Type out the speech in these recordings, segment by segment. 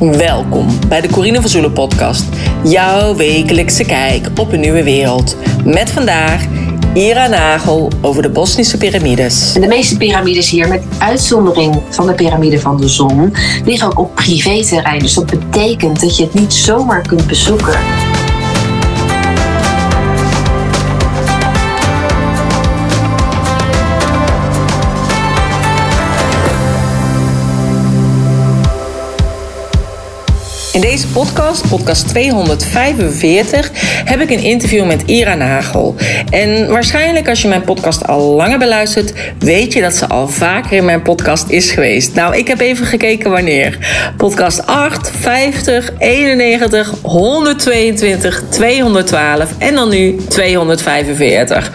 Welkom bij de Corine van Zoelen podcast. Jouw wekelijkse kijk op een nieuwe wereld. Met vandaag Ira Nagel over de Bosnische piramides. De meeste piramides hier, met uitzondering van de piramide van de zon, liggen ook op privéterrein. Dus dat betekent dat je het niet zomaar kunt bezoeken. In deze podcast, podcast 245, heb ik een interview met Ira Nagel. En waarschijnlijk als je mijn podcast al langer beluistert, weet je dat ze al vaker in mijn podcast is geweest. Nou, ik heb even gekeken wanneer. Podcast 8, 50, 91, 122, 212 en dan nu 245.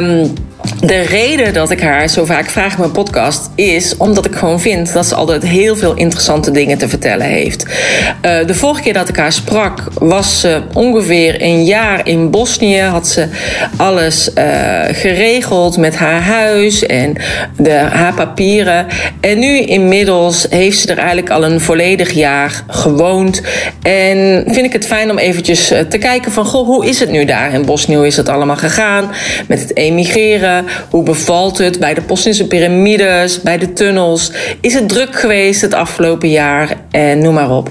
Um, de reden dat ik haar zo vaak vraag in mijn podcast is omdat ik gewoon vind dat ze altijd heel veel interessante dingen te vertellen heeft. Uh, de vorige keer dat ik haar sprak was ze ongeveer een jaar in Bosnië. Had ze alles uh, geregeld met haar huis en de, haar papieren. En nu inmiddels heeft ze er eigenlijk al een volledig jaar gewoond. En vind ik het fijn om eventjes eh, te kijken van goh, hoe is het nu daar in Bosnië? Hoe is het allemaal gegaan met het emigreren? Hoe bevalt het bij de Bosnische piramides, bij de tunnels? Is het druk geweest het afgelopen jaar? En noem maar op.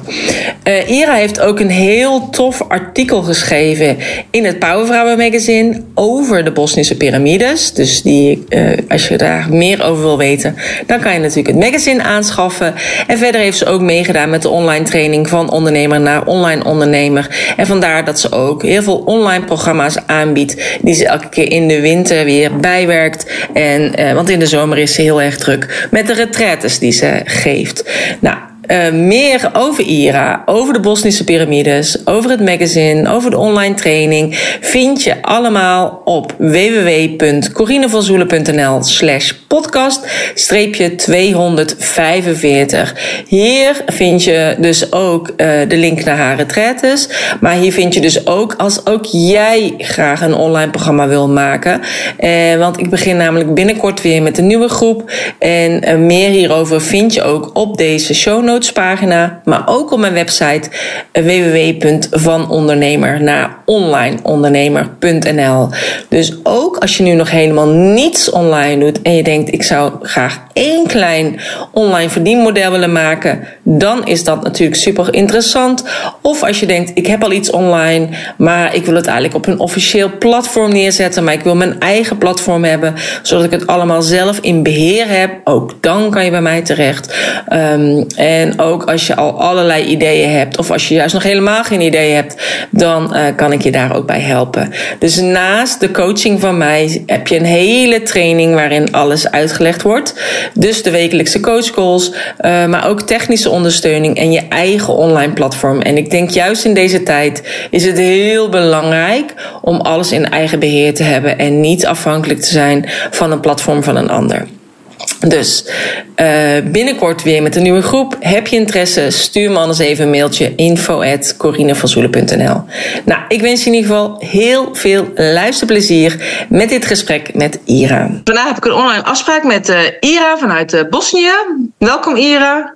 Uh, Ira heeft ook een heel tof artikel geschreven in het Powervrouwen magazine over de Bosnische piramides. Dus die, uh, als je daar meer over wil weten, dan kan je natuurlijk het magazine aanschaffen. En verder heeft ze ook meegedaan met de online training van ondernemer naar online ondernemer. En vandaar dat ze ook heel veel online programma's aanbiedt, die ze elke keer in de winter weer bij En, uh, want in de zomer is ze heel erg druk met de retraites die ze geeft. Nou, uh, meer over IRA, over de Bosnische piramides, over het magazine, over de online training, vind je allemaal op www.corinevanzoelen.nl slash podcast streepje 245. Hier vind je dus ook uh, de link naar haar retraites. Maar hier vind je dus ook als ook jij graag een online programma wil maken. Uh, want ik begin namelijk binnenkort weer met een nieuwe groep. En meer hierover vind je ook op deze show notes pagina, maar ook op mijn website www.vanondernemer naar onlineondernemer.nl. Dus ook als je nu nog helemaal niets online doet en je denkt ik zou graag één klein online verdienmodel willen maken, dan is dat natuurlijk super interessant. Of als je denkt ik heb al iets online, maar ik wil het eigenlijk op een officieel platform neerzetten, maar ik wil mijn eigen platform hebben, zodat ik het allemaal zelf in beheer heb, ook dan kan je bij mij terecht. Um, en ook als je al allerlei ideeën hebt, of als je juist nog helemaal geen ideeën hebt, dan uh, kan ik je daar ook bij helpen. Dus naast de coaching van mij heb je een hele training waarin alles uitgelegd wordt. Dus de wekelijkse coachcalls, uh, maar ook technische ondersteuning en je eigen online platform. En ik denk juist in deze tijd is het heel belangrijk om alles in eigen beheer te hebben en niet afhankelijk te zijn van een platform van een ander. Dus uh, binnenkort weer met een nieuwe groep. Heb je interesse? Stuur me anders even een mailtje info at Nou, ik wens je in ieder geval heel veel luisterplezier met dit gesprek met Ira. Vandaag heb ik een online afspraak met uh, Ira vanuit uh, Bosnië. Welkom Ira.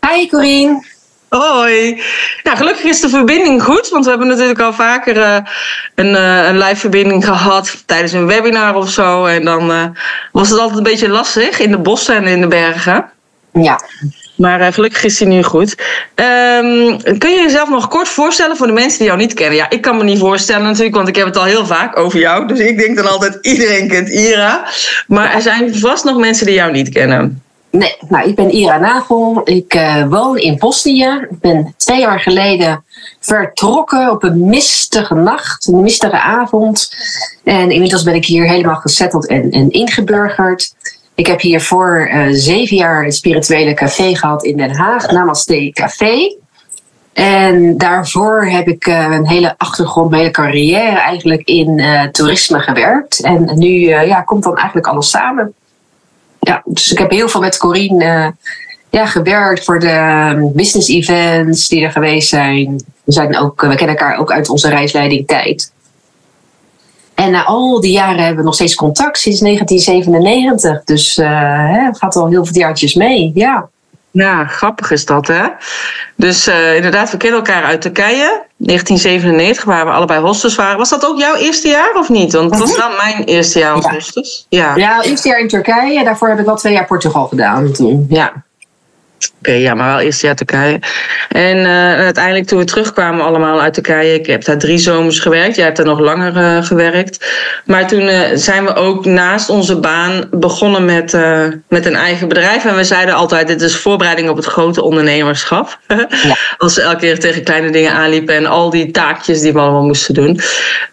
Hi Corine. Hoi. Nou, gelukkig is de verbinding goed, want we hebben natuurlijk al vaker uh, een, uh, een live verbinding gehad tijdens een webinar of zo. En dan uh, was het altijd een beetje lastig in de bossen en in de bergen. Ja. Maar gelukkig is die nu goed. Um, kun je jezelf nog kort voorstellen voor de mensen die jou niet kennen? Ja, ik kan me niet voorstellen natuurlijk, want ik heb het al heel vaak over jou. Dus ik denk dan altijd, iedereen kent Ira. Maar er zijn vast nog mensen die jou niet kennen. Nee, nou, ik ben Ira Nagel. Ik uh, woon in Bosnië. Ik ben twee jaar geleden vertrokken op een mistige nacht, een mistige avond. En inmiddels ben ik hier helemaal gezetteld en, en ingeburgerd. Ik heb hiervoor uh, zeven jaar een spirituele café gehad in Den Haag, Namaste Café. En daarvoor heb ik uh, een hele achtergrond, mijn hele carrière eigenlijk in toerisme gewerkt. En nu ja, komt dan eigenlijk alles samen ja, dus ik heb heel veel met Corine uh, ja, gewerkt voor de business events die er geweest zijn. We, zijn ook, we kennen elkaar ook uit onze reisleiding tijd. En na al die jaren hebben we nog steeds contact sinds 1997. Dus uh, gaat al heel veel jaartjes mee. Ja. Ja, grappig is dat, hè? Dus uh, inderdaad, we kennen elkaar uit Turkije. 1997, waar we allebei hostess waren. Was dat ook jouw eerste jaar of niet? Want dat was dan mijn eerste jaar als ja. Ja. ja, eerste jaar in Turkije. Daarvoor heb ik wel twee jaar Portugal gedaan toen. Ja. Oké, ja, maar wel eerst jaar Turkije. En uh, uiteindelijk toen we terugkwamen allemaal uit Turkije, ik heb daar drie zomers gewerkt. Jij hebt daar nog langer uh, gewerkt. Maar toen uh, zijn we ook naast onze baan begonnen met, met een eigen bedrijf. En we zeiden altijd, dit is voorbereiding op het grote ondernemerschap. Ja. Als we elke keer tegen kleine dingen aanliepen en al die taakjes die we allemaal moesten doen.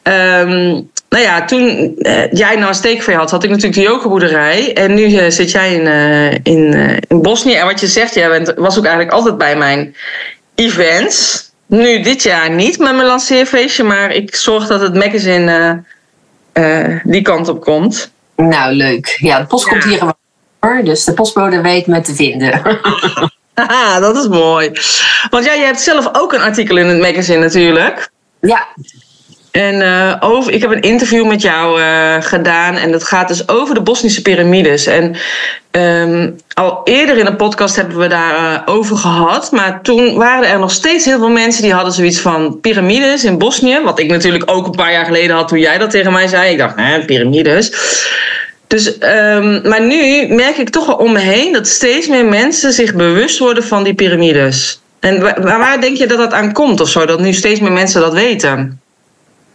Um, nou ja, toen uh, jij nou een steekvee had, had ik natuurlijk de yogaboerderij. En nu uh, zit jij in, uh, in, in Bosnië. En wat je zegt, jij bent, was ook eigenlijk altijd bij mijn events. Nu dit jaar niet met mijn lanceerfeestje, maar ik zorg dat het magazine die kant op komt. Nou, leuk. Ja, de post komt hier gewoon. Dus de postbode weet me te vinden. Haha, dat is mooi. Want jij, jij hebt zelf ook een artikel in het magazine natuurlijk. Ja, en uh, over, ik heb een interview met jou uh, gedaan en dat gaat dus over de Bosnische piramides. En um, al eerder in een podcast hebben we daar uh, over gehad. Maar toen waren er nog steeds heel veel mensen die hadden zoiets van piramides in Bosnië. Wat ik natuurlijk ook een paar jaar geleden had toen jij dat tegen mij zei. Ik dacht, hè, piramides. Dus, um, maar nu merk ik toch wel om me heen dat steeds meer mensen zich bewust worden van die piramides. En waar, waar denk je dat dat aan komt of zo? Dat nu steeds meer mensen dat weten?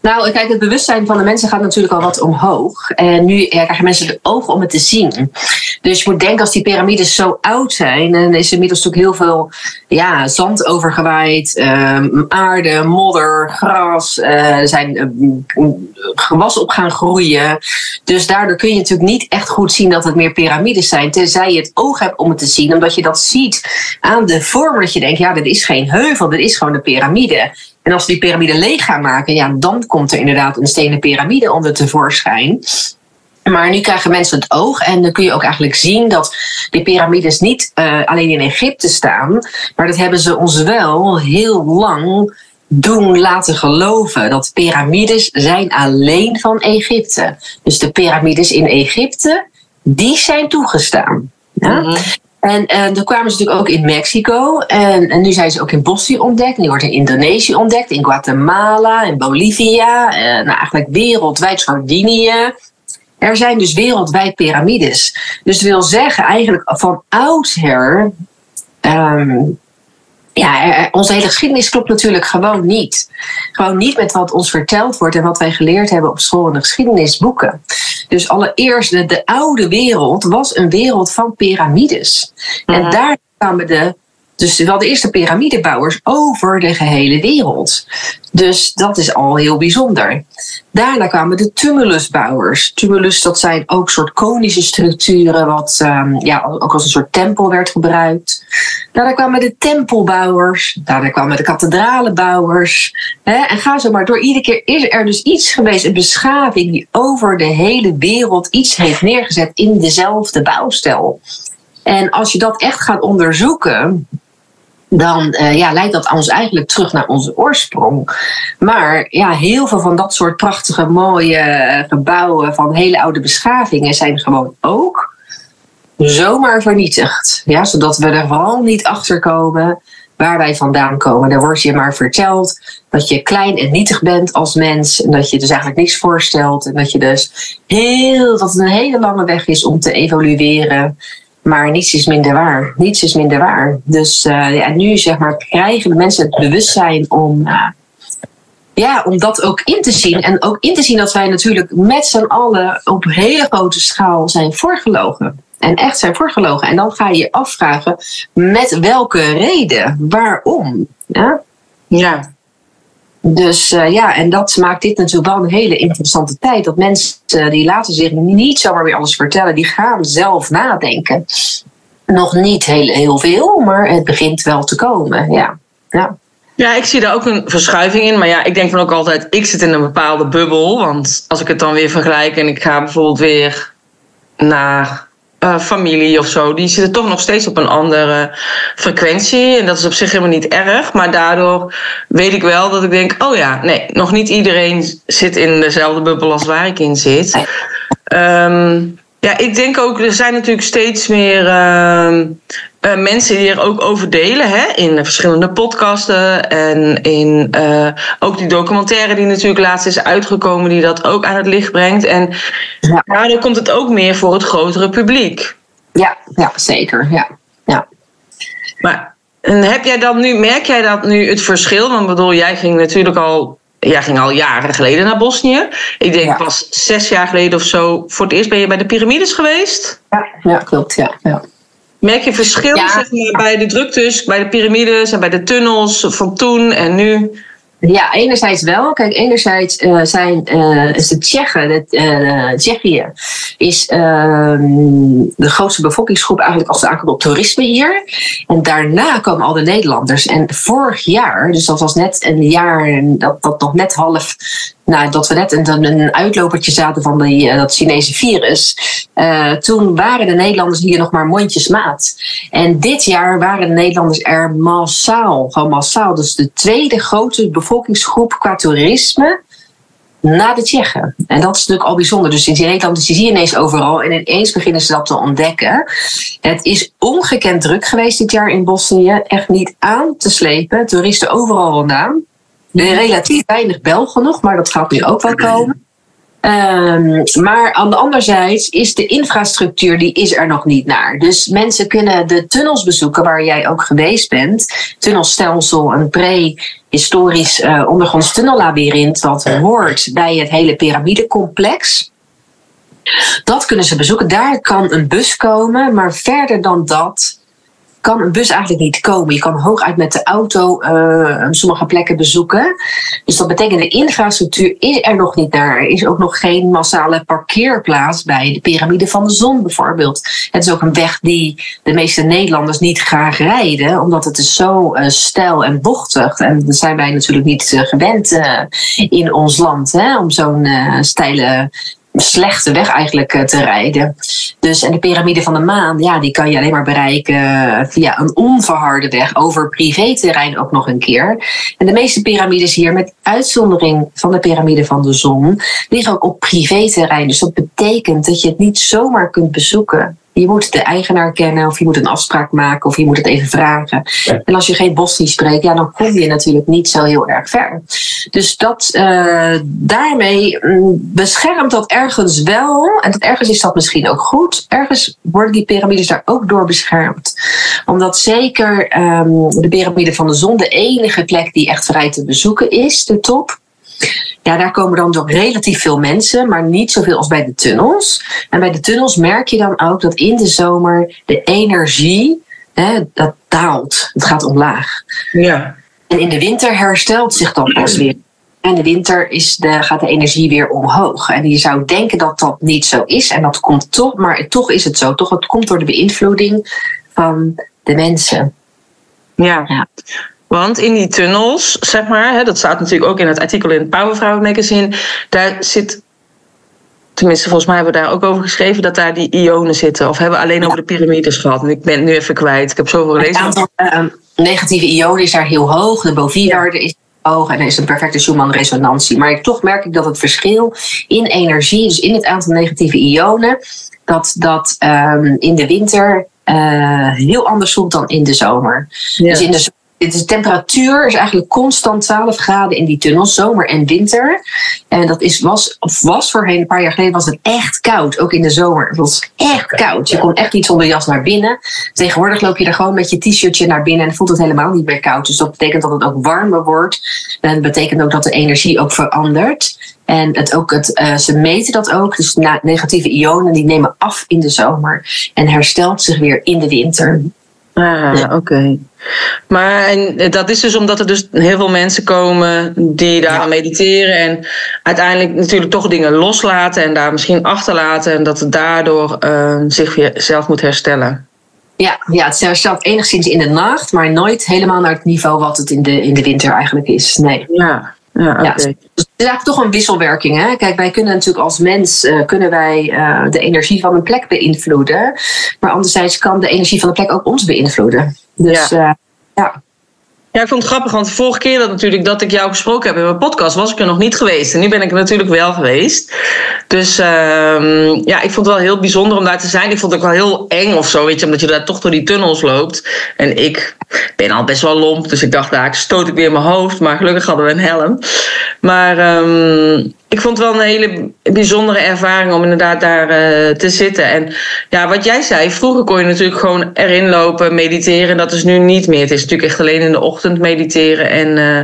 Nou, kijk, het bewustzijn van de mensen gaat natuurlijk al wat omhoog. En nu krijgen mensen de ogen om het te zien. Dus je moet denken, als die piramides zo oud zijn, en is er inmiddels natuurlijk heel veel ja, zand overgewaaid, um, aarde, modder, gras, er zijn uh, gewas op gaan groeien. Dus daardoor kun je natuurlijk niet echt goed zien dat het meer piramides zijn, tenzij je het oog hebt om het te zien, omdat je dat ziet aan de vorm, dat je denkt, ja, dit is geen heuvel, dit is gewoon de piramide. En als we die piramide leeg gaan maken, ja, dan komt er inderdaad een stenen piramide onder tevoorschijn. Maar nu krijgen mensen het oog en dan kun je ook eigenlijk zien dat die piramides niet uh, alleen in Egypte staan, maar dat hebben ze ons wel heel lang doen laten geloven. Dat piramides zijn alleen van Egypte. Dus de piramides in Egypte, die zijn toegestaan. Ja? Mhm. En, en toen kwamen ze natuurlijk ook in Mexico. En, en nu zijn ze ook in Bosnië ontdekt. Die wordt in Indonesië ontdekt. In Guatemala, in Bolivia. En nou, eigenlijk wereldwijd Sardinië. Er zijn dus wereldwijd piramides. Dus dat wil zeggen, eigenlijk van oudsher um, ja, onze hele geschiedenis klopt natuurlijk gewoon niet. Gewoon niet met wat ons verteld wordt en wat wij geleerd hebben op school in de geschiedenisboeken. Dus allereerst, de, de oude wereld was een wereld van piramides. En mhm. daar kwamen de dus we hadden eerst de piramidebouwers over de gehele wereld. Dus dat is al heel bijzonder. Daarna kwamen de tumulusbouwers. Tumulus, dat zijn ook soort konische structuren, wat um, ja, ook als een soort tempel werd gebruikt. Daarna kwamen de tempelbouwers. Daarna kwamen de kathedralenbouwers. Hè, en ga zo maar door. Iedere keer is er dus iets geweest, een beschaving die over de hele wereld iets heeft neergezet in dezelfde bouwstijl. En als je dat echt gaat onderzoeken, dan uh, ja, leidt dat ons eigenlijk terug naar onze oorsprong. Maar ja, heel veel van dat soort prachtige, mooie eh, gebouwen van hele oude beschavingen zijn gewoon ook zomaar vernietigd. Ja, zodat we er vooral niet achter komen waar wij vandaan komen. Dan wordt je maar verteld dat je klein en nietig bent als mens. En dat je dus eigenlijk niks voorstelt. En dat je dus heel, dat het een hele lange weg is om te evolueren. Maar niets is minder waar. Niets is minder waar. Dus uh, ja, nu zeg maar, krijgen de mensen het bewustzijn om, uh, ja, om dat ook in te zien. En ook in te zien dat wij natuurlijk met z'n allen op hele grote schaal zijn voorgelogen. En echt zijn voorgelogen. En dan ga je je afvragen met welke reden, waarom. Ja. ja. Dus uh, ja, en dat maakt dit natuurlijk wel een hele interessante tijd. Dat mensen uh, die laten zich niet zomaar weer alles vertellen, die gaan zelf nadenken. Nog niet heel, heel veel, maar het begint wel te komen. Ja. Ja. Ja, ik zie daar ook een verschuiving in. Maar ja, ik denk van ook altijd, ik zit in een bepaalde bubbel. Want als ik het dan weer vergelijk en ik ga bijvoorbeeld weer naar uh, familie of zo, die zitten toch nog steeds op een andere frequentie. En dat is op zich helemaal niet erg. Maar daardoor weet ik wel dat ik denk: oh ja, nee, nog niet iedereen zit in dezelfde bubbel als waar ik in zit. Um, ja, ik denk ook, er zijn natuurlijk steeds meer uh, uh, mensen die er ook over delen, hè, in verschillende podcasten en in uh, ook die documentaire die natuurlijk laatst is uitgekomen, die dat ook aan het licht brengt. En ja. daardoor komt het ook meer voor het grotere publiek. Ja, ja zeker. Ja. Ja. Maar en heb jij dat nu, merk jij dat nu het verschil? Want bedoel, jij ging natuurlijk al jij ging al jaren geleden naar Bosnië. Ik denk pas zes jaar geleden of zo. Voor het eerst ben je bij de piramides geweest? Ja, ja klopt. Ja, ja. Merk je verschil zeg maar, bij de druktes, bij de piramides en bij de tunnels van toen en nu? Ja, enerzijds wel. Kijk, enerzijds uh, zijn uh, is de Tsjechen, de, uh, Tsjechië, is ehm, de grootste bevolkingsgroep eigenlijk als het aankomt op toerisme hier. En daarna komen al de Nederlanders. En vorig jaar, dus dat was net een jaar dat, dat nog net half nou, dat we net een, een uitlopertje zaten van die, dat Chinese virus. Uh, toen waren de Nederlanders hier nog maar mondjesmaat. En dit jaar waren de Nederlanders er massaal, gewoon massaal. Dus de tweede grote bevolkingsgroep qua toerisme na de Tsjechen. En dat is natuurlijk al bijzonder. Dus in Nederland is je ineens overal en ineens beginnen ze dat te ontdekken. Het is ongekend druk geweest dit jaar in Bosnië. Echt niet aan te slepen. Toeristen overal vandaan. Relatief weinig Belgen nog, maar dat gaat nu ook wel komen. Um, maar aan de andere zijde is de infrastructuur, die is er nog niet naar. Dus mensen kunnen de tunnels bezoeken waar jij ook geweest bent. Tunnelstelsel, een prehistorisch uh, ondergronds tunnellabyrint dat hoort bij het hele piramidecomplex. Dat kunnen ze bezoeken. Daar kan een bus komen, maar verder dan dat kan een bus eigenlijk niet komen. Je kan hooguit met de auto uh, sommige plekken bezoeken. Dus dat betekent de infrastructuur is er nog niet naar. Er is ook nog geen massale parkeerplaats bij de piramide van de zon bijvoorbeeld. Het is ook een weg die de meeste Nederlanders niet graag rijden, omdat het is zo uh, steil en bochtig. En dat zijn wij natuurlijk niet uh, gewend in ons land, hè, om zo'n steile slechte weg eigenlijk eh, te rijden. Dus en de piramide van de maan, ja, die kan je alleen maar bereiken eh, via een onverharde weg over privéterrein ook nog een keer. En de meeste piramides hier, met uitzondering van de piramide van de zon, liggen ook op privéterrein. Dus dat betekent dat je het niet zomaar kunt bezoeken. Je moet de eigenaar kennen, of je moet een afspraak maken, of je moet het even vragen. En als je geen Bosnisch spreekt, ja, dan kom je natuurlijk niet zo heel erg ver. Dus dat, uh, daarmee mm, beschermt dat ergens wel. En dat ergens is dat misschien ook goed. Ergens worden die piramides daar ook door beschermd. Omdat zeker um, de piramide van de zon de enige plek die echt vrij te bezoeken is, de top. Ja, daar komen dan toch relatief veel mensen, maar niet zoveel als bij de tunnels. En bij de tunnels merk je dan ook dat in de zomer de energie, hè, dat daalt. Het gaat omlaag. Ja. En in de winter herstelt zich dan pas weer. En de winter is de, gaat de energie weer omhoog. En je zou denken dat dat niet zo is. En dat komt toch, maar toch is het zo. Toch, het komt door de beïnvloeding van de mensen. Ja. ja. Want in die tunnels, zeg maar, hè, dat staat natuurlijk ook in het artikel in het Powervrouw magazine, daar zit, tenminste volgens mij hebben we daar ook over geschreven, dat daar die ionen zitten. Of hebben we alleen over de piramides gehad? Ik ben het nu even kwijt. Ik heb zoveel gelezen. Het aantal uh, negatieve ionen is daar heel hoog. De bovinewaarde is hoog en er is een perfecte Schumann-resonantie. Maar toch merk ik dat het verschil in energie, dus in het aantal negatieve ionen, dat dat um, in de winter uh, heel anders voelt dan in de zomer. Ja. Dus in de de temperatuur is eigenlijk constant 12 graden in die tunnels, zomer en winter. En dat is, was, of was voorheen, een paar jaar geleden, was het echt koud. Ook in de zomer. Het was echt koud. Je kon echt niet zonder jas naar binnen. Tegenwoordig loop je er gewoon met je t-shirtje naar binnen en voelt het helemaal niet meer koud. Dus dat betekent dat het ook warmer wordt. En dat betekent ook dat de energie ook verandert. En het ook het, uh, ze meten dat ook. Dus negatieve ionen die nemen af in de zomer en herstelt zich weer in de winter. Ah, oké. Maar en dat is dus omdat er dus heel veel mensen komen die daar mediteren en uiteindelijk natuurlijk toch dingen loslaten en daar misschien achterlaten en dat het daardoor uh, zich weer zelf moet herstellen. Ja, ja, het herstelt enigszins in de nacht, maar nooit helemaal naar het niveau wat het in de, in de winter eigenlijk is. Nee. Ja, ja, okay. ja, dus het is eigenlijk toch een wisselwerking. Hè? Kijk, wij kunnen natuurlijk als mens uh, kunnen wij, uh, de energie van een plek beïnvloeden. Maar anderzijds kan de energie van de plek ook ons beïnvloeden. Dus ja. Uh, ja. Ja, ik vond het grappig, want de vorige keer dat natuurlijk dat ik jou gesproken heb in mijn podcast, was ik er nog niet geweest. En nu ben ik er natuurlijk wel geweest. Dus ehm, ja, ik vond het wel heel bijzonder om daar te zijn. Ik vond het ook wel heel eng of zo, weet je, omdat je daar toch door die tunnels loopt. En ik ben al best wel lomp, dus ik dacht, daar nou, stoot ik weer mijn hoofd. Maar gelukkig hadden we een helm. Maar um, ik vond het wel een hele bijzondere ervaring om inderdaad daar uh, te zitten. En ja, wat jij zei, vroeger kon je natuurlijk gewoon erin lopen, mediteren. Dat is nu niet meer. Het is natuurlijk echt alleen in de ochtend mediteren en uh,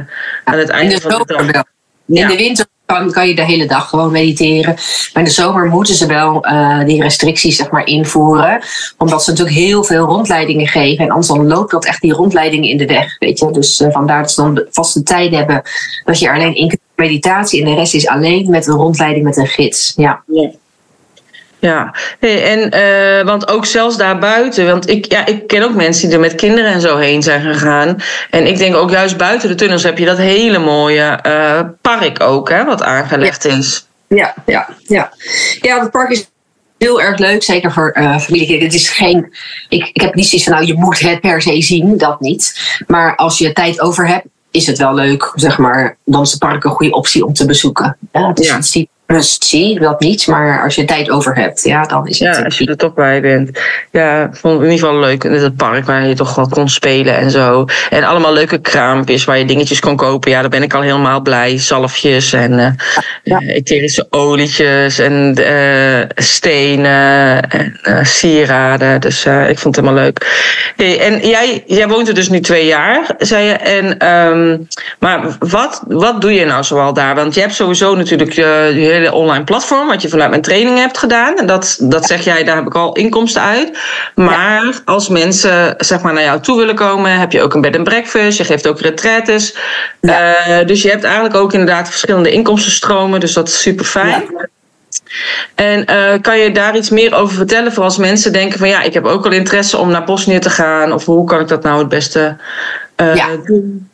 aan het einde van de dag. In de winter kan, kan je de hele dag gewoon mediteren. Maar in de zomer moeten ze wel uh, die restricties zeg maar, invoeren. Omdat ze natuurlijk heel veel rondleidingen geven. En anders dan loopt dat echt die rondleidingen in de weg. Weet je? Dus uh, vandaar dat ze dan vaste tijd hebben. Dat je alleen in meditatie en de rest is alleen met een rondleiding met een gids. Ja. ja. Ja, en uh, want ook zelfs daarbuiten, want ik, ja, ik ken ook mensen die er met kinderen en zo heen zijn gegaan. En ik denk ook juist buiten de tunnels heb je dat hele mooie uh, park ook, hè, wat aangelegd is. Ja, ja, ja. Ja, het park is heel erg leuk, zeker voor uh, familie. Het is geen, ik, ik heb niet zoiets van, nou, je moet het per se zien, dat niet. Maar als je tijd over hebt, is het wel leuk, zeg maar. Dan is het park een goede optie om te bezoeken. Ja, het is ja. iets rust zie, dat niet. Maar als je tijd over hebt, ja, dan is het... Ja, als je er toch bij bent. Ja, vond het in ieder geval leuk. in het park waar je toch wat kon spelen en zo. En allemaal leuke kraampjes waar je dingetjes kon kopen. Ja, daar ben ik al helemaal blij. Zalfjes en uh, ja. etherische olietjes en uh, stenen en uh, sieraden. Dus ik vond het helemaal leuk. Hey, en jij, jij woont er dus nu twee jaar, zei je. En, um, maar wat, wat doe je nou zoal daar? Want je hebt sowieso natuurlijk je hele online platform, wat je vanuit mijn training hebt gedaan. En dat, dat zeg jij, daar heb ik al inkomsten uit. Maar als mensen zeg maar, naar jou toe willen komen, heb je ook een bed and breakfast. Je geeft ook retretes. Ja. Uh, dus je hebt eigenlijk ook inderdaad verschillende inkomstenstromen. Dus dat is super fijn. En uh, kan je daar iets meer over vertellen voor als mensen denken van ja, ik heb ook wel interesse om naar Bosnië te gaan. Of hoe kan ik dat nou het beste uh, doen?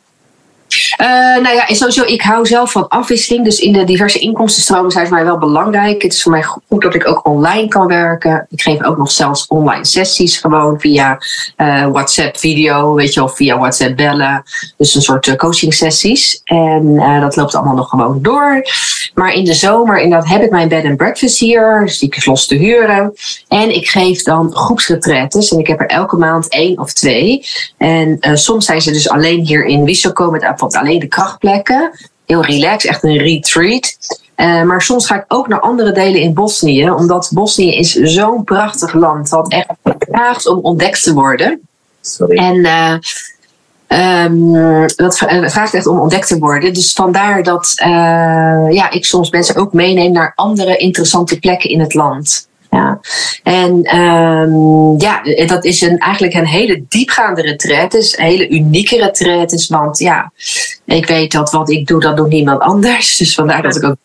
Uh, nou ja, sowieso, ik hou zelf van afwisseling. Dus in de diverse inkomstenstromen zijn voor mij wel belangrijk. Het is voor mij goed dat ik ook online kan werken. Ik geef ook nog zelfs online sessies gewoon via uh, WhatsApp video, weet je, of via WhatsApp bellen. Dus een soort uh, coaching sessies. En dat loopt allemaal nog gewoon door. Maar in de zomer, inderdaad, heb ik mijn bed and breakfast hier. Dus die is los te huren. En ik geef dan groepsretretes. En ik heb er elke maand één of twee. En soms zijn ze dus alleen hier in Wisselko met alleen de krachtplekken. Heel relaxed, echt een retreat. Uh, maar soms ga ik ook naar andere delen in Bosnië, omdat Bosnië is zo'n prachtig land dat echt vraagt om ontdekt te worden. Sorry. En uh, um, dat vraagt echt om ontdekt te worden. Dus vandaar dat uh, ja, ik soms mensen ook meeneem naar andere interessante plekken in het land. Ja. En um, ja, dat is een, eigenlijk een hele diepgaande retraite. Een hele unieke retraite. Want ja, ik weet dat wat ik doe, dat doet niemand anders. Dus vandaar dat ik ook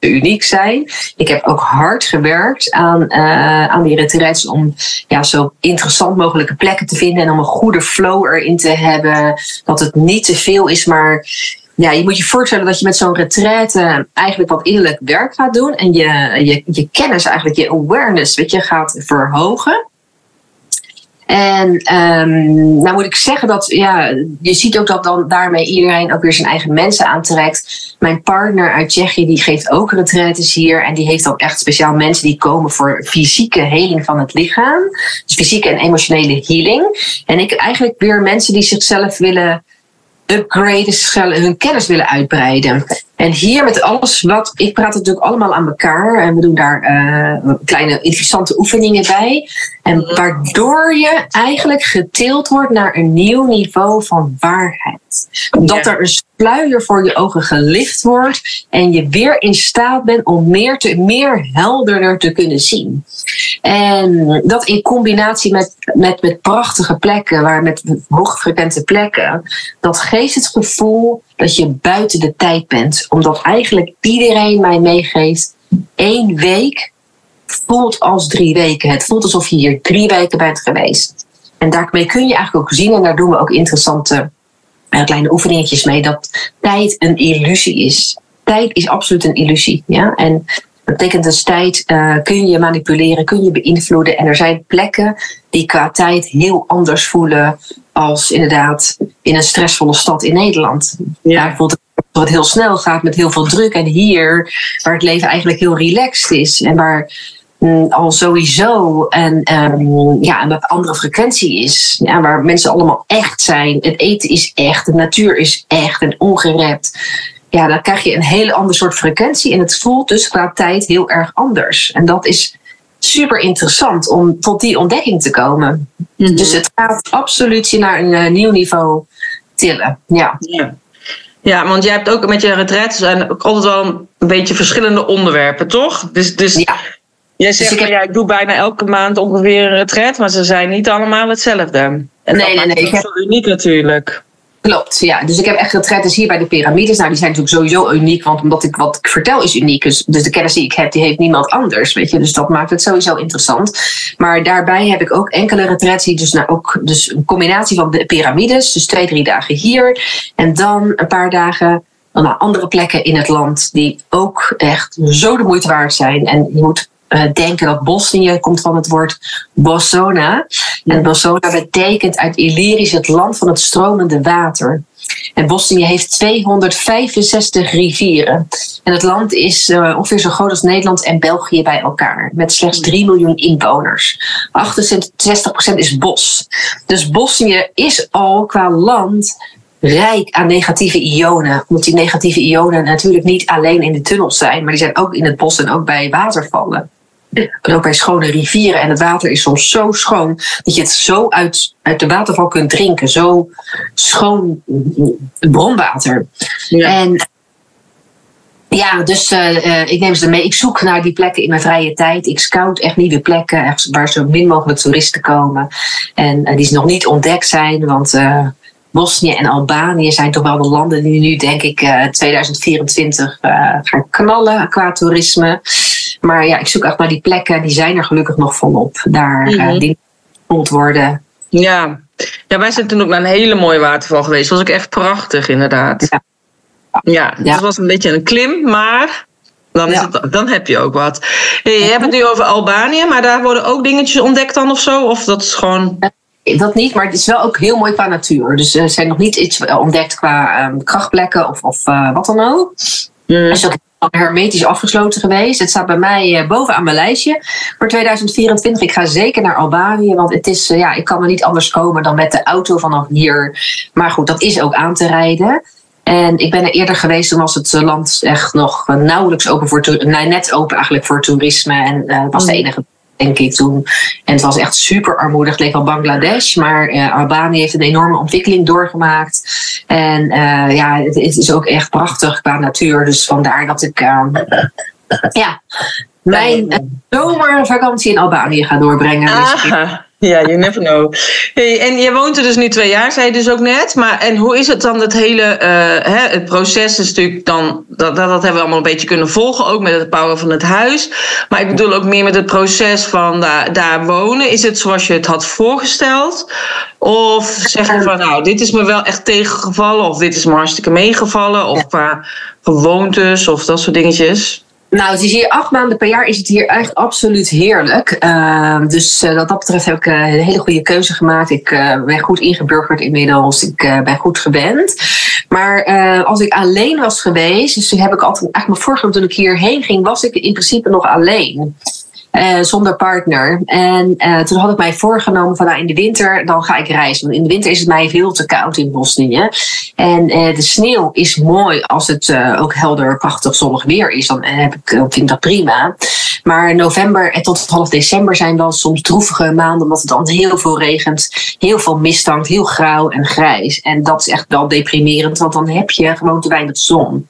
uniek zijn. Ik heb ook hard gewerkt aan, uh, aan die retreats om ja, zo interessant mogelijke plekken te vinden en om een goede flow erin te hebben. Dat het niet te veel is, maar ja, je moet je voorstellen dat je met zo'n retraite eigenlijk wat innerlijk werk gaat doen. En je, je, je kennis, eigenlijk je awareness, weet je, gaat verhogen. En um, nou moet ik zeggen dat, ja, je ziet ook dat dan daarmee iedereen ook weer zijn eigen mensen aantrekt. Mijn partner uit Tsjechië, die geeft ook retraites hier. En die heeft dan echt speciaal mensen die komen voor fysieke heling van het lichaam. Dus fysieke en emotionele healing. En ik eigenlijk weer mensen die zichzelf willen upgraden, hun kennis willen uitbreiden. En hier met alles wat, ik praat het natuurlijk allemaal aan elkaar en we doen daar uh, kleine interessante oefeningen bij. En waardoor je eigenlijk getild wordt naar een nieuw niveau van waarheid. Dat er een sluier voor je ogen gelicht wordt en je weer in staat bent om meer, te, meer helderder te kunnen zien. En dat in combinatie met, met, met prachtige plekken, waar met hoogfrequente plekken, dat geeft het gevoel dat je buiten de tijd bent. Omdat eigenlijk iedereen mij meegeeft, één week voelt als drie weken. Het voelt alsof je hier drie weken bent geweest. En daarmee kun je eigenlijk ook zien, en daar doen we ook interessante kleine oefeningetjes mee, dat tijd een illusie is. Tijd is absoluut een illusie. Ja? En dat betekent dus tijd uh, kun je manipuleren, kun je beïnvloeden. En er zijn plekken die qua tijd heel anders voelen als inderdaad in een stressvolle stad in Nederland. Ja. Daar voelt het wat heel snel gaat met heel veel druk. En hier, waar het leven eigenlijk heel relaxed is en waar al sowieso een, um, ja, een andere frequentie is. Ja, waar mensen allemaal echt zijn. Het eten is echt, de natuur is echt en ongerept. Ja, dan krijg je een hele ander soort frequentie. En het voelt dus qua tijd heel erg anders. En dat is super interessant om tot die ontdekking te komen. Mhm. Dus het gaat absoluut je naar een uh, nieuw niveau tillen. Ja. ja. Ja, want jij hebt ook met je retreats en ook altijd wel een beetje verschillende onderwerpen, toch? Dus, dus ja. Jij zegt, dus ik, heb... ja, ik doe bijna elke maand ongeveer een retreat, maar ze zijn niet allemaal hetzelfde. En nee, nee, nee. Dat is uniek natuurlijk. Klopt, ja. Dus ik heb echt retretes hier bij de piramides. Nou, die zijn natuurlijk sowieso uniek, want omdat ik wat ik vertel is uniek. Dus, dus de kennis die ik heb, die heeft niemand anders, weet je. Dus dat maakt het sowieso interessant. Maar daarbij heb ik ook enkele retreats die dus, nou, ook dus een combinatie van de piramides. Dus twee, drie dagen hier. En dan een paar dagen naar andere plekken in het land die ook echt zo de moeite waard zijn. En je moet uh, denken dat Bosnië komt van het woord Bossona. En Bossona betekent uit Illyrisch het land van het stromende water. En Bosnië heeft 265 rivieren. En het land is uh, ongeveer zo groot als Nederland en België bij elkaar. Met slechts 3 miljoen inwoners. 68% is bos. Dus Bosnië is al qua land rijk aan negatieve ionen. Omdat die negatieve ionen natuurlijk niet alleen in de tunnels zijn, maar die zijn ook in het bos en ook bij watervallen. En ook bij schone rivieren. En het water is soms zo schoon dat je het zo uit, uit de waterval kunt drinken. Zo schoon bronwater. Ja. En ja, dus uh, ik neem ze mee. Ik zoek naar die plekken in mijn vrije tijd. Ik scout echt nieuwe plekken waar zo min mogelijk toeristen komen. En uh, die nog niet ontdekt zijn, want uh, Bosnië en Albanië zijn toch wel de landen die nu, denk ik, 2024 gaan knallen qua toerisme. Maar ja, ik zoek echt naar die plekken. Die zijn er gelukkig nog volop. Daar mm -hmm. die worden. Ja. ja, wij zijn toen ook naar een hele mooie waterval geweest. Dat was ook echt prachtig, inderdaad. Ja, ja, ja. het was een beetje een klim, maar dan, is het, dan heb je ook wat. Hey, je hebt het nu over Albanië, maar daar worden ook dingetjes ontdekt dan of zo? Of dat is gewoon. Dat niet, maar het is wel ook heel mooi qua natuur. Dus er zijn nog niet iets ontdekt qua um, krachtplekken of, of uh, wat dan ook. Mm. is ook hermetisch afgesloten geweest. Het staat bij mij uh, bovenaan mijn lijstje voor 2024. Ik ga zeker naar Albanië, want het is, uh, ja, ik kan er niet anders komen dan met de auto vanaf hier. Maar goed, dat is ook aan te rijden. En ik ben er eerder geweest, toen was het land echt nog nauwelijks open voor nee, net open eigenlijk voor toerisme. En uh, was de mm. enige denk ik toen. En het was echt super armoedig. Het leek wel Bangladesh, maar uh, Albanië heeft een enorme ontwikkeling doorgemaakt. En uh, ja, het, het, is ook echt prachtig qua natuur. Dus vandaar dat ik uh, ja, mijn zomervakantie in Albanië ga doorbrengen. Dus ja, you never know. Hey, en je woont er dus nu twee jaar, zei je dus ook net. Maar en hoe is het dan, het hele uh, hè, het proces is natuurlijk dan, dat, dat, hebben we allemaal een beetje kunnen volgen, ook met het bouwen van het huis. Maar ik bedoel ook meer met het proces van daar, daar wonen. Is het zoals je het had voorgesteld? Of zeg je van, nou, dit is me wel echt tegengevallen, of dit is me hartstikke meegevallen, of qua gewoontes, of dat soort dingetjes? Nou, het is hier acht maanden per jaar is het hier echt absoluut heerlijk. Uh, dus uh, wat dat betreft heb ik uh, een hele goede keuze gemaakt. Ik eh, ben goed ingeburgerd inmiddels. Ik ben goed gewend. Maar als ik alleen was geweest, dus heb ik altijd eigenlijk mijn vorige toen ik hierheen ging, was ik in principe nog alleen. Uh, zonder partner. En uh, toen had ik mij voorgenomen van nou in de winter dan ga ik reizen. Want in de winter is het mij veel te koud in Bosnië. En uh, de sneeuw is mooi als het ook helder, prachtig zonnig weer is. Dan heb ik, vind ik dat prima. Maar november en tot half december zijn wel soms droevige maanden. Omdat het dan heel veel regent. Heel veel mist hangt. Heel grauw en grijs. En dat is echt wel deprimerend. Want dan heb je gewoon te weinig zon.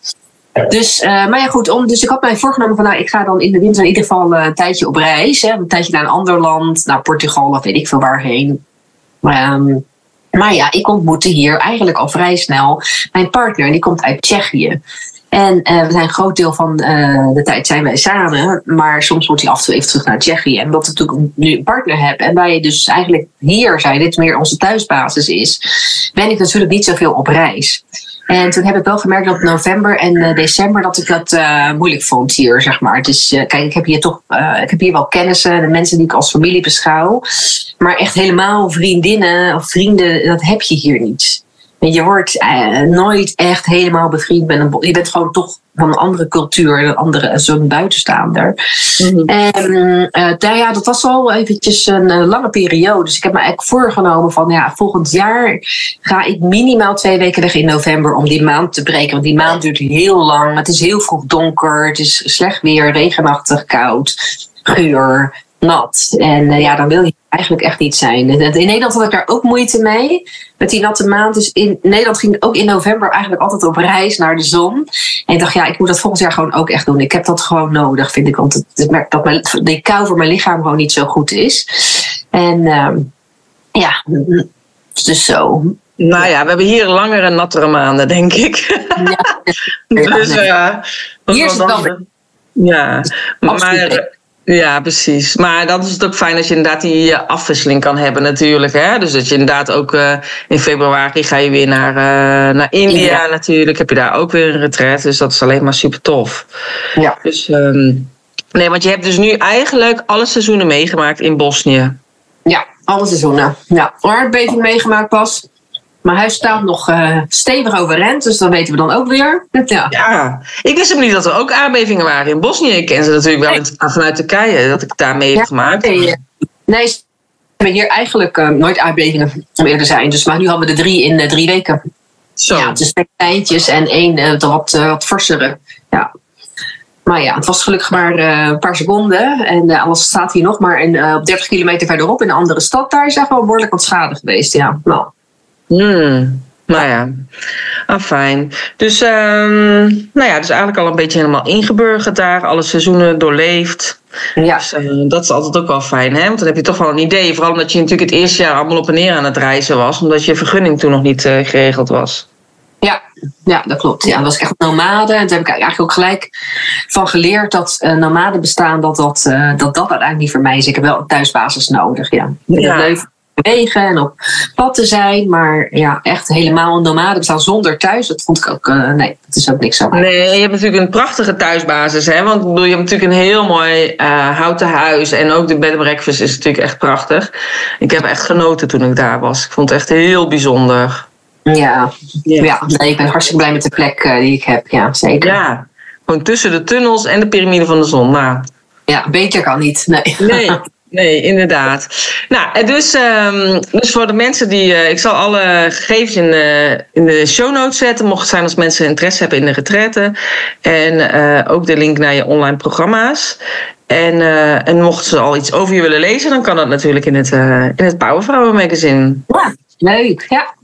Dus, uh, maar ja, goed. Om, dus ik had mij voorgenomen van, nou, ik ga dan in de winter in ieder geval uh, een tijdje op reis. Hè, een tijdje naar een ander land, naar Portugal of weet ik veel waarheen. Um, maar ja, ik ontmoette hier eigenlijk al vrij snel mijn partner. En die komt uit Tsjechië. En uh, we zijn een groot deel van de tijd zijn wij samen. Maar soms moet hij af en toe even terug naar Tsjechië. En omdat we natuurlijk nu een partner hebben. En wij dus eigenlijk hier zijn, dit meer onze thuisbasis is. Ben ik natuurlijk niet zoveel op reis. En toen heb ik wel gemerkt dat november en uh, december dat ik dat uh, moeilijk vond hier, zeg maar. Dus uh, kijk, ik heb hier toch, ik heb hier wel kennissen, de mensen die ik als familie beschouw. Maar echt helemaal vriendinnen of vrienden, dat heb je hier niet. Je wordt uh, nooit echt helemaal bevriend met een. Je bent gewoon toch van een andere cultuur, een andere, zo'n buitenstaander. Mm-hmm. En uh, nou ja, dat was al eventjes een uh, lange periode. Dus ik heb me eigenlijk voorgenomen van ja, volgend jaar ga ik minimaal twee weken weg in november om die maand te breken. Want die maand duurt heel lang. Het is heel vroeg donker, het is slecht weer, regenachtig, koud, geur nat. En uh, ja, dan wil je eigenlijk echt niet zijn. In Nederland had ik daar ook moeite mee. Met die natte maand. Dus in Nederland ging ik ook in november eigenlijk altijd op reis naar de zon. En ik dacht, ja, ik moet dat volgend jaar gewoon ook echt doen. Ik heb dat gewoon nodig, vind ik. Want ik merk dat mijn, die kou voor mijn lichaam gewoon niet zo goed is. En uh, ja, dus zo. Nou ja, we hebben hier langere, nattere maanden, denk ik. Ja, dus, uh, hier is het wel... Ja, maar... Ja, precies. Maar dat is het ook fijn als je inderdaad die eh, afwisseling kan hebben natuurlijk. Hè? Dus dat je inderdaad ook uh, in februari ga je weer naar, uh, naar India ja. natuurlijk. Heb je daar ook weer een retreat. Dus dat is alleen maar super tof. Ja. Dus um, nee, want je hebt dus nu eigenlijk alle seizoenen meegemaakt in Bosnië. Ja, alle seizoenen. Ja, aardbeving meegemaakt pas. Maar hij staat nog uh, stevig overeind, dus dat weten we dan ook weer. Ja. ja, ik wist hem niet dat er ook aardbevingen waren in Bosnië. Ik ken ze natuurlijk wel nee. vanuit Turkije, dat ik daar mee heb ja, gemaakt. Nee, nee ze hebben hier eigenlijk uh, nooit aardbevingen meer te zijn. Dus, maar nu hadden we er drie in uh, drie weken. Zo. Ja, dus twee kleintjes en één wat, wat forsere. Ja. Maar ja, het was gelukkig maar een paar seconden. En alles staat hier nog maar in, op 30 kilometer verderop in een andere stad. Daar is echt wel behoorlijk wat schade geweest. Ja, nou. Hmm. Nou ja, ah, fijn. Dus, um, nou ja, dus eigenlijk al een beetje helemaal ingeburgerd daar, alle seizoenen doorleefd. Ja. Dus, uh, dat is altijd ook wel fijn, hè? Want dan heb je toch wel een idee. Vooral omdat je natuurlijk het eerste jaar allemaal op en neer aan het reizen was, omdat je vergunning toen nog niet uh, geregeld was. Ja, ja, dat klopt. Ja, dat was echt nomade. En toen heb ik eigenlijk ook gelijk van geleerd dat uh, nomade bestaan, dat dat, dat dat uiteindelijk niet voor mij is. Ik heb wel een thuisbasis nodig. Ja. ja. Leuk bewegen en op pad te zijn. Maar ja, echt helemaal een nomade bestaan zonder thuis. Dat vond ik ook, uh, nee, dat is ook niks zo. Nee, je hebt natuurlijk een prachtige thuisbasis. Hè? Want bedoel, je hebt natuurlijk een heel mooi uh, houten huis. En ook de bed and breakfast is natuurlijk echt prachtig. Ik heb echt genoten toen ik daar was. Ik vond het echt heel bijzonder. Ja, ja. ja nee, ik ben hartstikke blij met de plek uh, die ik heb. Ja, zeker. Ja, gewoon tussen de tunnels en de piramide van de zon. Nou. Ja, beter kan niet. Nee. Nee. Nee, inderdaad. Nou, dus, um, dus voor de mensen die. Uh, ik zal alle gegevens in de, in de show notes zetten. Mocht het zijn als mensen interesse hebben in de retraite. En uh, ook de link naar je online programma's. En, en mochten ze al iets over je willen lezen, dan kan dat natuurlijk in het, in het Powervrouwen magazine. Ja, leuk. Ja.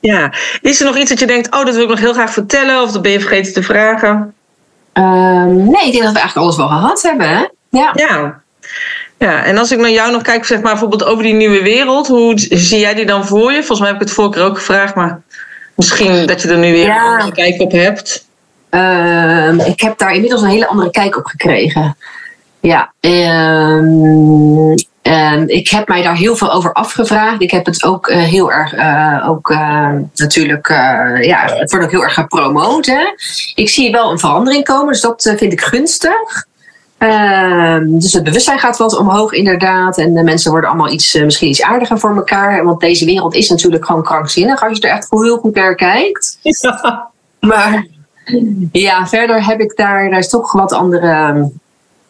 Ja. Is er nog iets dat je denkt, oh, dat wil ik nog heel graag vertellen? Of dat ben je vergeten te vragen? Um, nee, ik denk dat we eigenlijk alles wel gehad hebben. Hè? Ja. ja. Ja, en als ik naar jou nog kijk, zeg maar bijvoorbeeld over die nieuwe wereld, hoe zie jij die dan voor je? Volgens mij heb ik het vorige keer ook gevraagd, maar misschien dat je er nu weer ja. een kijk op hebt. Uh, ik heb daar inmiddels een hele andere kijk op gekregen. Ja, um, um, ik heb mij daar heel veel over afgevraagd. Ik heb het ook uh, heel erg, uh, ook uh, natuurlijk, ja, het wordt ook heel erg gepromoot. Hè? Ik zie wel een verandering komen, dus dat vind ik gunstig. Uh, dus het bewustzijn gaat wat omhoog, inderdaad. En de mensen worden allemaal iets, uh, misschien iets aardiger voor elkaar. Want deze wereld is natuurlijk gewoon krankzinnig als je er echt heel goed naar kijkt. Ja. Maar ja, verder heb ik daar, daar is toch wat andere um,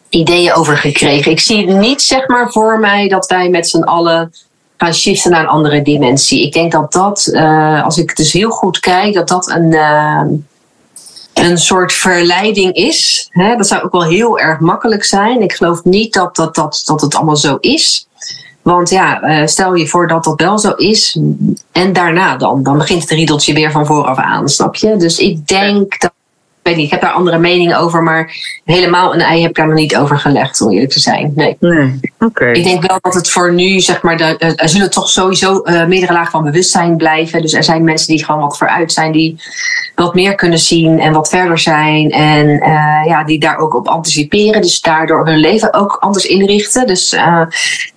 ideeën over gekregen. Ik zie niet zeg maar voor mij dat wij met z'n allen gaan shiften naar een andere dimensie. Ik denk dat dat, uh, als ik dus heel goed kijk, dat dat een een soort verleiding is. Hè? Dat zou ook wel heel erg makkelijk zijn. Ik geloof niet dat, dat, dat, dat het allemaal zo is. Want ja, stel je voor dat dat wel zo is. En daarna dan, dan begint het riedeltje weer van vooraf aan, snap je? Dus ik denk dat weet niet, ik heb daar andere meningen over, maar helemaal een ei heb ik daar nog niet over gelegd, om eerlijk te zijn. Nee. Nee, oké. Ik denk wel dat het voor nu, zeg maar, de, er zullen toch sowieso eh, meerdere lagen van bewustzijn blijven. Dus er zijn mensen die gewoon wat vooruit zijn, die wat meer kunnen zien en wat verder zijn. En eh, ja, die daar ook op anticiperen. Dus daardoor hun leven ook anders inrichten. Dus eh,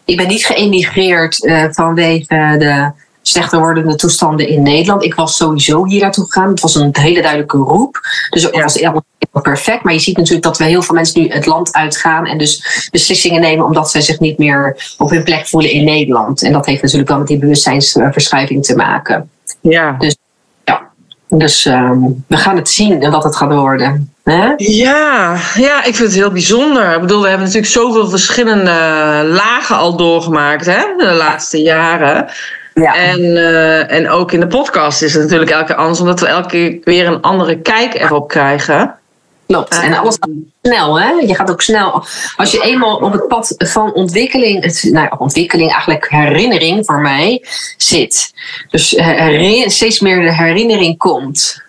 ik ben niet geëmigreerd vanwege de slechter wordende toestanden in Nederland. Ik was sowieso hier naartoe gegaan. Het was een hele duidelijke roep. Dus het Ja. was helemaal perfect. Maar je ziet natuurlijk dat we heel veel mensen nu het land uitgaan en dus beslissingen nemen omdat zij zich niet meer op hun plek voelen in Nederland. En dat heeft natuurlijk wel met die bewustzijnsverschuiving te maken. Ja. Dus ehm, we gaan het zien en wat het gaat worden. Ja, ja, ik vind het heel bijzonder. Ik bedoel, we hebben natuurlijk zoveel verschillende lagen al doorgemaakt hè, de laatste jaren. Ja. En, eh, en ook in de podcast is het natuurlijk elke keer anders, omdat we elke keer weer een andere kijk erop krijgen. Klopt. En alles gaat snel, hè? Je gaat ook snel. Als je eenmaal op het pad van ontwikkeling, het, nou, ja, ontwikkeling, eigenlijk herinnering voor mij zit. Dus eh, steeds meer de herinnering komt.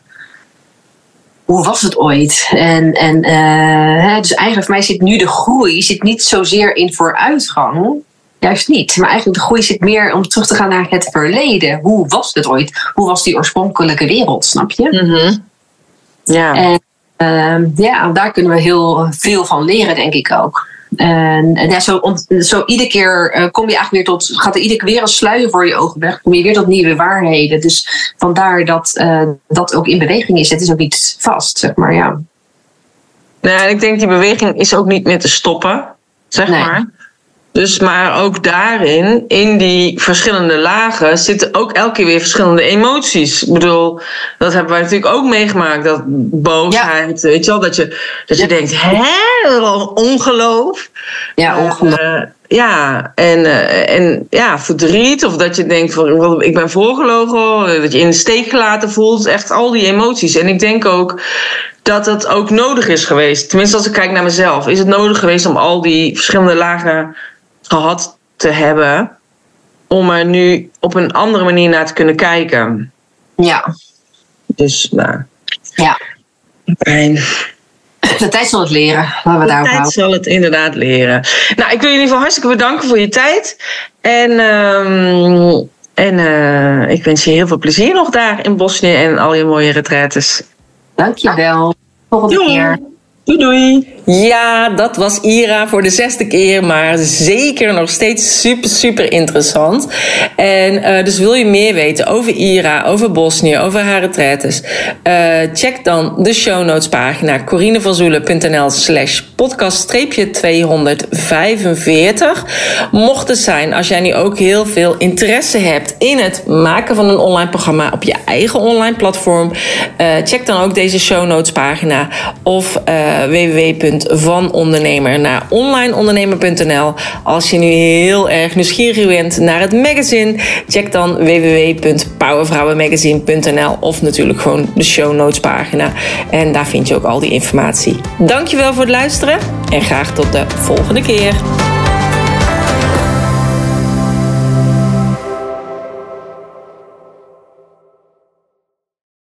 Hoe was het ooit? En, en eh, hè, dus eigenlijk voor mij zit nu de groei zit niet zozeer in vooruitgang. Juist niet. Maar eigenlijk de groei zit meer om terug te gaan naar het verleden. Hoe was het ooit? Hoe was die oorspronkelijke wereld, snap je? Mhm. Ja. En ehm, ja, daar kunnen we heel veel van leren, denk ik ook. En, en ja, zo, ont- zo iedere keer eh, kom je eigenlijk weer tot, gaat er iedere keer weer een sluier voor je ogen weg, kom je weer tot nieuwe waarheden. Dus vandaar dat eh, dat ook in beweging is. Het is ook niet vast, zeg maar, ja. Nou, en ik denk die beweging is ook niet meer te stoppen, zeg Nee. maar. Dus maar ook daarin, in die verschillende lagen, zitten ook elke keer weer verschillende emoties. Ik bedoel, dat hebben wij natuurlijk ook meegemaakt. Dat boosheid, weet je wel, dat je, dat je denkt, hè, ongeloof. Ja, ongelooflijk. Eh, ja, en, eh, en ja, verdriet. Of dat je denkt, van, ik ben voorgelogen. Dat je in de steek gelaten voelt. Echt al die emoties. En ik denk ook dat het ook nodig is geweest. Tenminste, als ik kijk naar mezelf. Is het nodig geweest om al die verschillende lagen gehad te hebben. Om er nu op een andere manier naar te kunnen kijken. ja. Dus, nou, ja. fijn. De tijd zal het leren. Laten we De tijd houden. zal het inderdaad leren. Nou, ik wil je in ieder geval hartstikke bedanken voor je tijd. En, ehm, en eh, ik wens je heel veel plezier nog daar in Bosnië en al je mooie retraites. Dankjewel. Volgende Doei. keer. Doei doei. Ja, dat was Ira voor de zesde keer, maar zeker nog steeds super, super interessant. En eh, dus wil je meer weten over Ira, over Bosnië, over haar retraites? eh, check dan de show notes pagina corinevanzoelen.nl slash podcast-245. Mocht het zijn, als jij nu ook heel veel interesse hebt in het maken van een online programma op je eigen online platform, eh, check dan ook deze show notes pagina of eh www.vanondernemer naar onlineondernemer.nl. Als je nu heel erg nieuwsgierig bent naar het magazine, check dan www.powervrouwenmagazine.nl of natuurlijk gewoon de show notes pagina. En daar vind je ook al die informatie. Dankjewel voor het luisteren en graag tot de volgende keer.